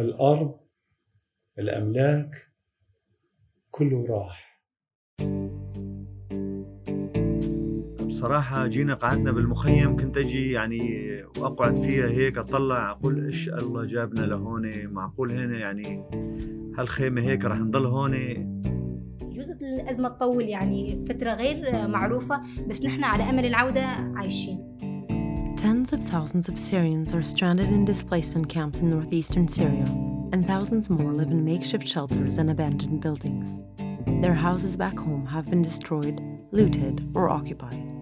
الأرض الأملاك كله راح. بصراحة جينا قعدنا بالمخيم كنت أجي يعني وأقعد فيها هيك أطلع أقول إيش الله جابنا لهون؟ معقول هنا يعني هالخيمة هيك رح نضل هون؟ يجوز الأزمة تطول يعني فترة غير معروفة بس نحن على أمل العودة عايشين. Tens of thousands of Syrians are stranded in displacement camps in northeastern Syria, and thousands more live in makeshift shelters and abandoned buildings. Their houses back home have been destroyed, looted, or occupied.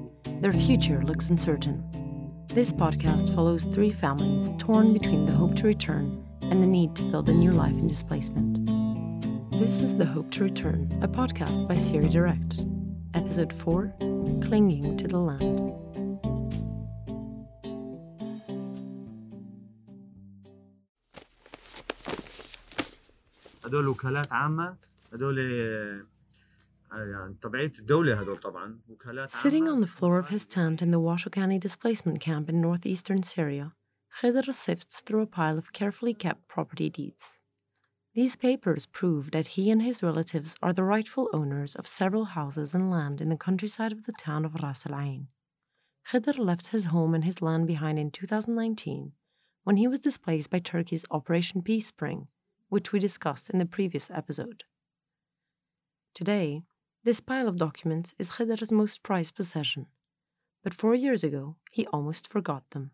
Their future looks uncertain. This podcast follows three families torn between the hope to return and the need to build a new life in displacement. This is The Hope to Return, a podcast by Syria Direct. Episode 4 Clinging to the Land. هدول وكالات عامه هدول Sitting on the floor of his tent in the Washokani displacement camp in northeastern Syria, Khidr sifts through a pile of carefully kept property deeds. These papers prove that he and his relatives are the rightful owners of several houses and land in the countryside of the town of Ras Al Ain. Khidr left his home and his land behind in 2019 when he was displaced by Turkey's Operation Peace Spring, which we discussed in the previous episode. Today, this pile of documents is Khidr's most prized possession, but four years ago he almost forgot them.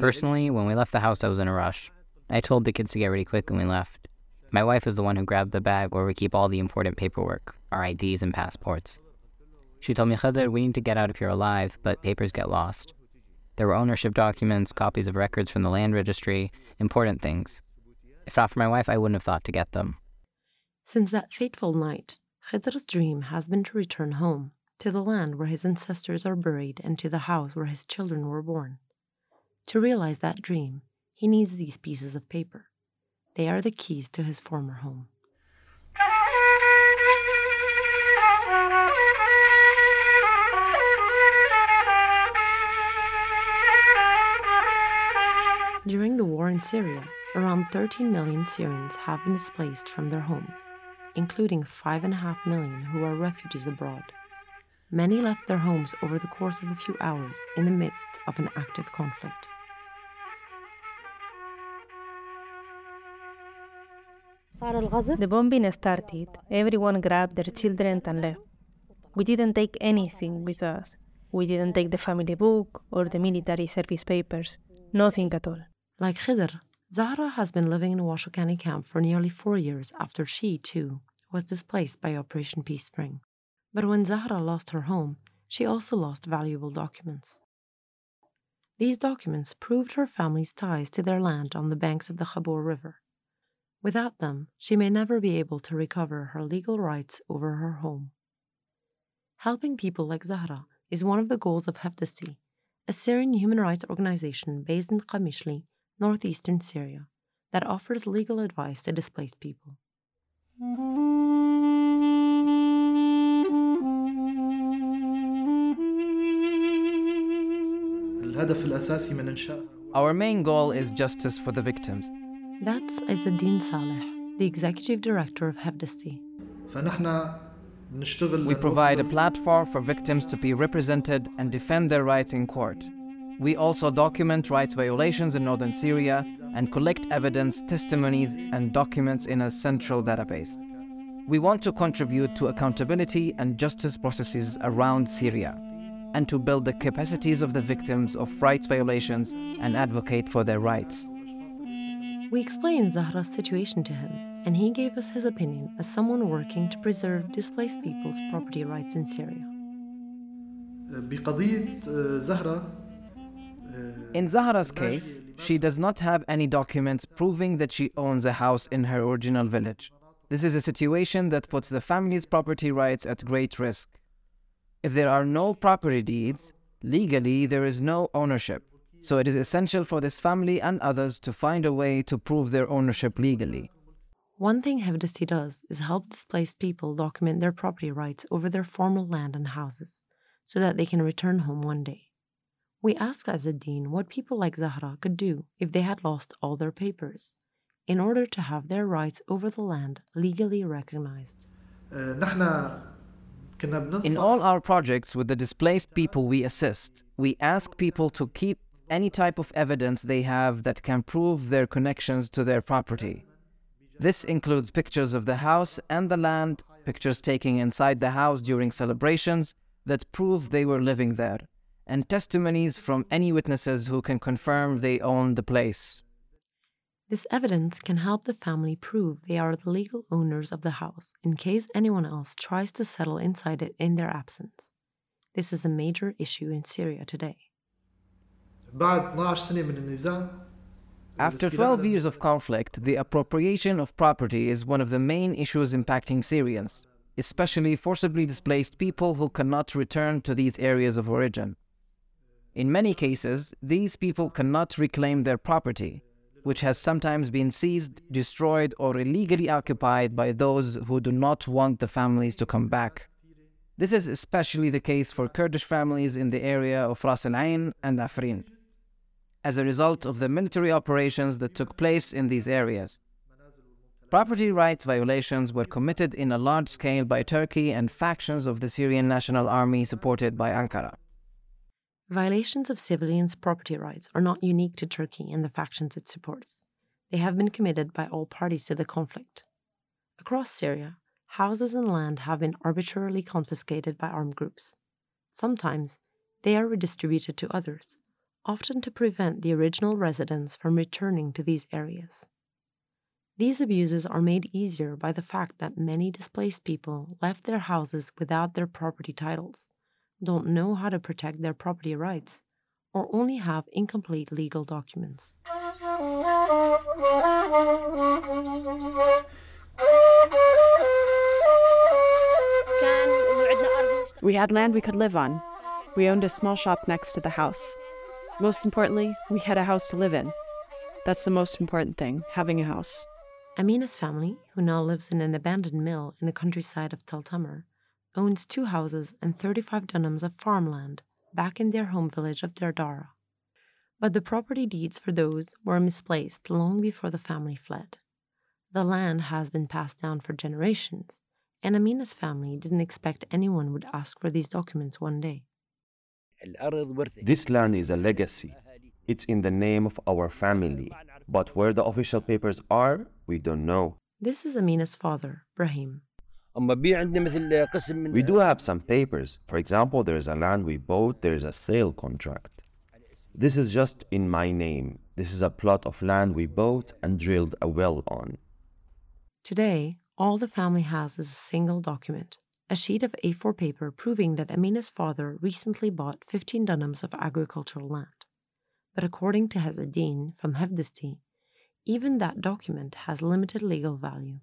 Personally, when we left the house, I was in a rush. I told the kids to get ready quick and we left. My wife is the one who grabbed the bag where we keep all the important paperwork, our IDs and passports. She told me, Khidr, we need to get out of here alive, but papers get lost. There were ownership documents, copies of records from the land registry, important things. If not for my wife, I wouldn't have thought to get them. Since that fateful night, Khidr's dream has been to return home, to the land where his ancestors are buried and to the house where his children were born. To realize that dream, he needs these pieces of paper. They are the keys to his former home. In Syria, around 13 million Syrians have been displaced from their homes, including 5.5 million who are refugees abroad. Many left their homes over the course of a few hours in the midst of an active conflict. The bombing started. Everyone grabbed their children and left. We didn't take anything with us. We didn't take the family book or the military service papers. Nothing at all. Like Khidr, Zahra has been living in Washokani camp for nearly four years after she, too, was displaced by Operation Peace Spring. But when Zahra lost her home, she also lost valuable documents. These documents proved her family's ties to their land on the banks of the Khabur River. Without them, she may never be able to recover her legal rights over her home. Helping people like Zahra is one of the goals of Hevdesti, a Syrian human rights organization based in Qamishli, northeastern Syria, that offers legal advice to displaced people. Our main goal is justice for the victims. That's Izzeddin Saleh, the executive director of Hevdesti. We provide a platform for victims to be represented and defend their rights in court. We also document rights violations in northern Syria and collect evidence, testimonies, and documents in a central database. We want to contribute to accountability and justice processes around Syria and to build the capacities of the victims of rights violations and advocate for their rights. We explained Zahra's situation to him, and he gave us his opinion as someone working to preserve displaced people's property rights in Syria. بقضية آه، زهرة آه، in Zahra's case, she does not have any documents proving that she owns a house in her original village. This is a situation that puts the family's property rights at great risk. If there are no property deeds, legally there is no ownership. So it is essential for this family and others to find a way to prove their ownership legally. One thing Hevdesti does is help displaced people document their property rights over their former land and houses so that they can return home one day. We asked Izzeddin what people like Zahra could do if they had lost all their papers, in order to have their rights over the land legally recognized. In all our projects with the displaced people we assist, we ask people to keep any type of evidence they have that can prove their connections to their property. This includes pictures of the house and the land, pictures taken inside the house during celebrations that prove they were living there and testimonies from any witnesses who can confirm they own the place. This evidence can help the family prove they are the legal owners of the house in case anyone else tries to settle inside it in their absence. This is a major issue in Syria today. After 12 years of conflict, the appropriation of property is one of the main issues impacting Syrians, especially forcibly displaced people who cannot return to these areas of origin. In many cases, these people cannot reclaim their property, which has sometimes been seized, destroyed, or illegally occupied by those who do not want the families to come back. This is especially the case for Kurdish families in the area of Ras Al Ain and Afrin as a result of the military operations that took place in these areas. Property rights violations were committed in a large scale by Turkey and factions of the Syrian National Army supported by Ankara. Violations of civilians' property rights are not unique to Turkey and the factions it supports. They have been committed by all parties to the conflict. Across Syria, houses and land have been arbitrarily confiscated by armed groups. Sometimes they are redistributed to others, often to prevent the original residents from returning to these areas. These abuses are made easier by the fact that many displaced people left their houses without their property titles, don't know how to protect their property rights, or only have incomplete legal documents. We had land we could live on. We owned a small shop next to the house. Most importantly, we had a house to live in. That's the most important thing, having a house. Amina's family, who now lives in an abandoned mill in the countryside of Tel Tamar, owns two houses and 35 dunams of farmland back in their home village of Dardara. But the property deeds for those were misplaced long before the family fled. The land has been passed down for generations, and Amina's family didn't expect anyone would ask for these documents one day. This land is a legacy. It's in the name of our family. But where the official papers are, we don't know. This is Amina's father, Brahim. We do have some papers. For example, there is a land we bought, there is a sale contract. This is just in my name. This is a plot of land we bought and drilled a well on. Today, all the family has is a single document a sheet of A4 paper proving that Amina's father recently bought 15 dunams of agricultural land. But according to Izzeddin from Hevdesti, even that document has limited legal value.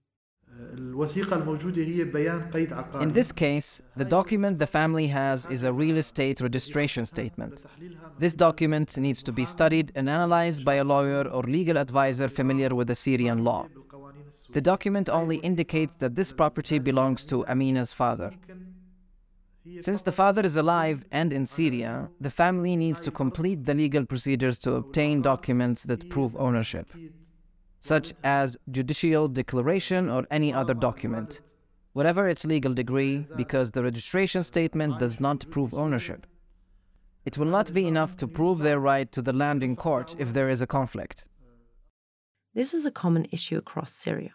In this case, the document the family has is a real estate registration statement. This document needs to be studied and analyzed by a lawyer or legal advisor familiar with the Syrian law. The document only indicates that this property belongs to Amina's father. Since the father is alive and in Syria, the family needs to complete the legal procedures to obtain documents that prove ownership, such as judicial declaration or any other document, whatever its legal degree, because the registration statement does not prove ownership. It will not be enough to prove their right to the land in court if there is a conflict. This is a common issue across Syria.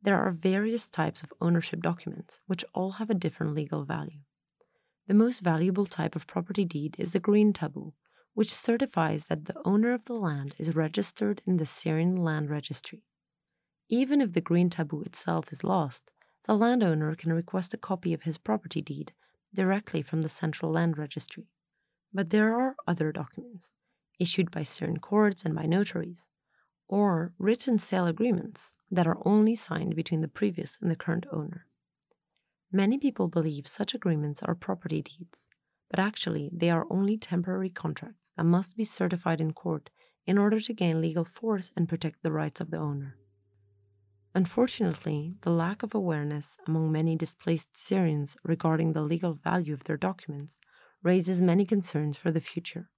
There are various types of ownership documents, which all have a different legal value. The most valuable type of property deed is the green taboo, which certifies that the owner of the land is registered in the Syrian Land Registry. Even if the green taboo itself is lost, the landowner can request a copy of his property deed directly from the Central Land Registry. But there are other documents, issued by Syrian courts and by notaries, or written sale agreements that are only signed between the previous and the current owner. Many people believe such agreements are property deeds, but actually they are only temporary contracts that must be certified in court in order to gain legal force and protect the rights of the owner. Unfortunately, the lack of awareness among many displaced Syrians regarding the legal value of their documents raises many concerns for the future.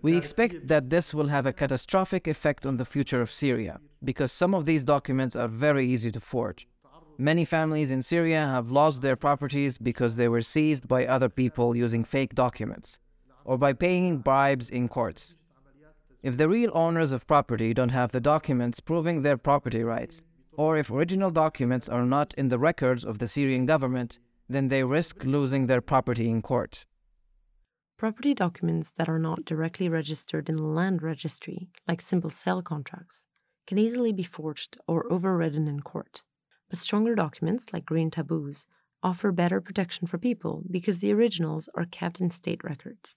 We expect that this will have a catastrophic effect on the future of Syria because some of these documents are very easy to forge. Many families in Syria have lost their properties because they were seized by other people using fake documents or by paying bribes in courts. If the real owners of property don't have the documents proving their property rights, or if original documents are not in the records of the Syrian government, then they risk losing their property in court. Property documents that are not directly registered in the land registry, like simple sale contracts, can easily be forged or overridden in court. But stronger documents, like green taboos, offer better protection for people because the originals are kept in state records.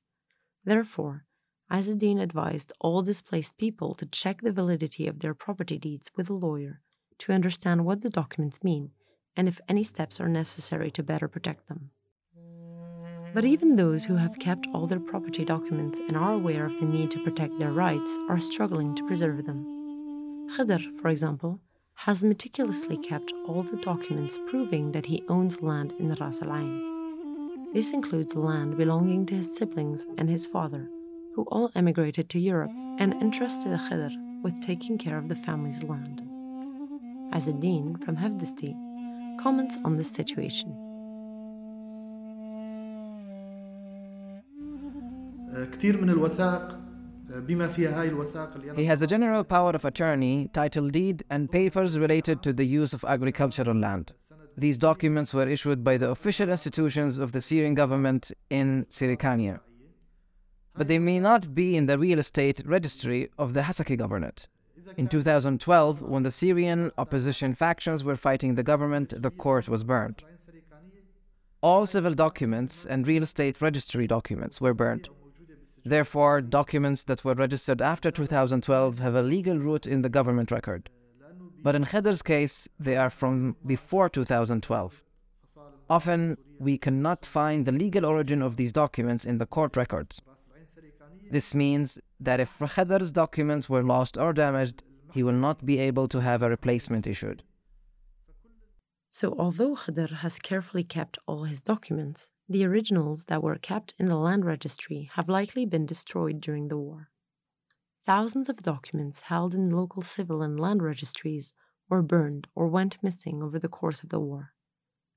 Therefore, Izzeddin advised all displaced people to check the validity of their property deeds with a lawyer to understand what the documents mean and if any steps are necessary to better protect them. But even those who have kept all their property documents and are aware of the need to protect their rights are struggling to preserve them. Khidr, for example, has meticulously kept all the documents proving that he owns land in Ras Al Ain. This includes land belonging to his siblings and his father, who all emigrated to Europe and entrusted Khidr with taking care of the family's land. Izzeddin from Hevdesti, comments on this situation. كثير من الوثائق he has a general power of attorney, title deed, and papers related to the use of agricultural land. These documents were issued by the official institutions of the Syrian government in Sirikania. But they may not be in the real estate registry of the Hasakah government. In 2012, when the Syrian opposition factions were fighting the government, the court was burned. All civil documents and real estate registry documents were burned. Therefore, documents that were registered after 2012 have a legal root in the government record. But in Khidr's case, they are from before 2012. Often, we cannot find the legal origin of these documents in the court records. This means that if Khidr's documents were lost or damaged, he will not be able to have a replacement issued. So, although Khidr has carefully kept all his documents, the originals that were kept in the land registry have likely been destroyed during the war. Thousands of documents held in local civil and land registries were burned or went missing over the course of the war.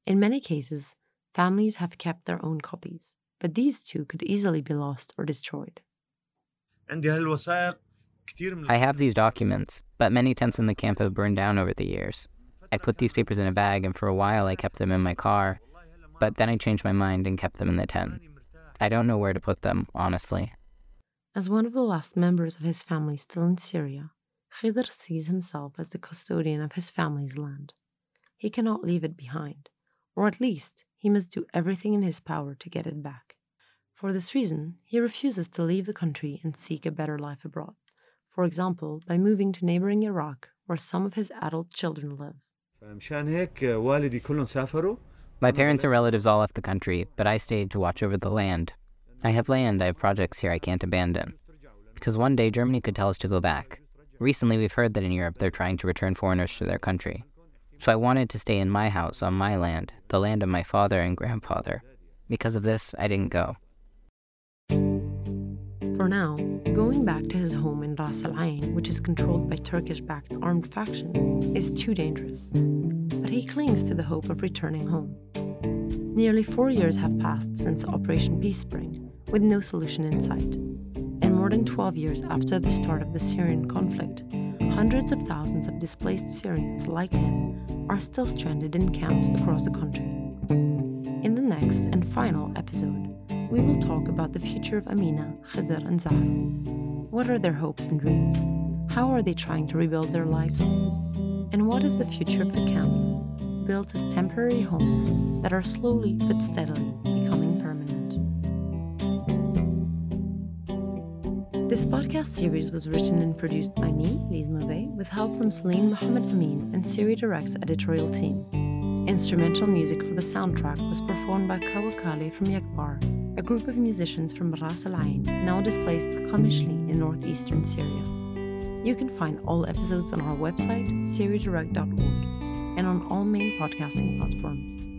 In many cases, families have kept their own copies, but these too could easily be lost or destroyed. I have these documents, but many tents in the camp have burned down over the years. I put these papers in a bag, and for a while I kept them in my car, but then I changed my mind and kept them in the tent. I don't know where to put them, honestly. As one of the last members of his family still in Syria, Khidr sees himself as the custodian of his family's land. He cannot leave it behind, or at least he must do everything in his power to get it back. For this reason, he refuses to leave the country and seek a better life abroad, for example, by moving to neighboring Iraq, where some of his adult children live. My parents and relatives all left the country, but I stayed to watch over the land. I have land, I have projects here I can't abandon. Because one day Germany could tell us to go back. Recently, we've heard that in Europe they're trying to return foreigners to their country. So I wanted to stay in my house, on my land, the land of my father and grandfather. Because of this, I didn't go. For now, going back to his home in Ras Al Ain, which is controlled by Turkish backed armed factions, is too dangerous. He clings to the hope of returning home. Nearly four years have passed since Operation Peace Spring, with no solution in sight. And more than 12 years after the start of the Syrian conflict, hundreds of thousands of displaced Syrians like him are still stranded in camps across the country. In the next and final episode, we will talk about the future of Amina, Khidr, and Zahra. What are their hopes and dreams? How are they trying to rebuild their lives? And what is the future of the camps, built as temporary homes that are slowly but steadily becoming permanent? This podcast series was written and produced by me, Lise Mauvais, with help from Celine Mohammed Amin and Syria Direct's editorial team. Instrumental music for the soundtrack was performed by Kawakali from Yakbar, a group of musicians from Ras Al Ain, now displaced Qamishli in northeastern Syria. You can find all episodes on our website, syriadirect.org, and on all main podcasting platforms.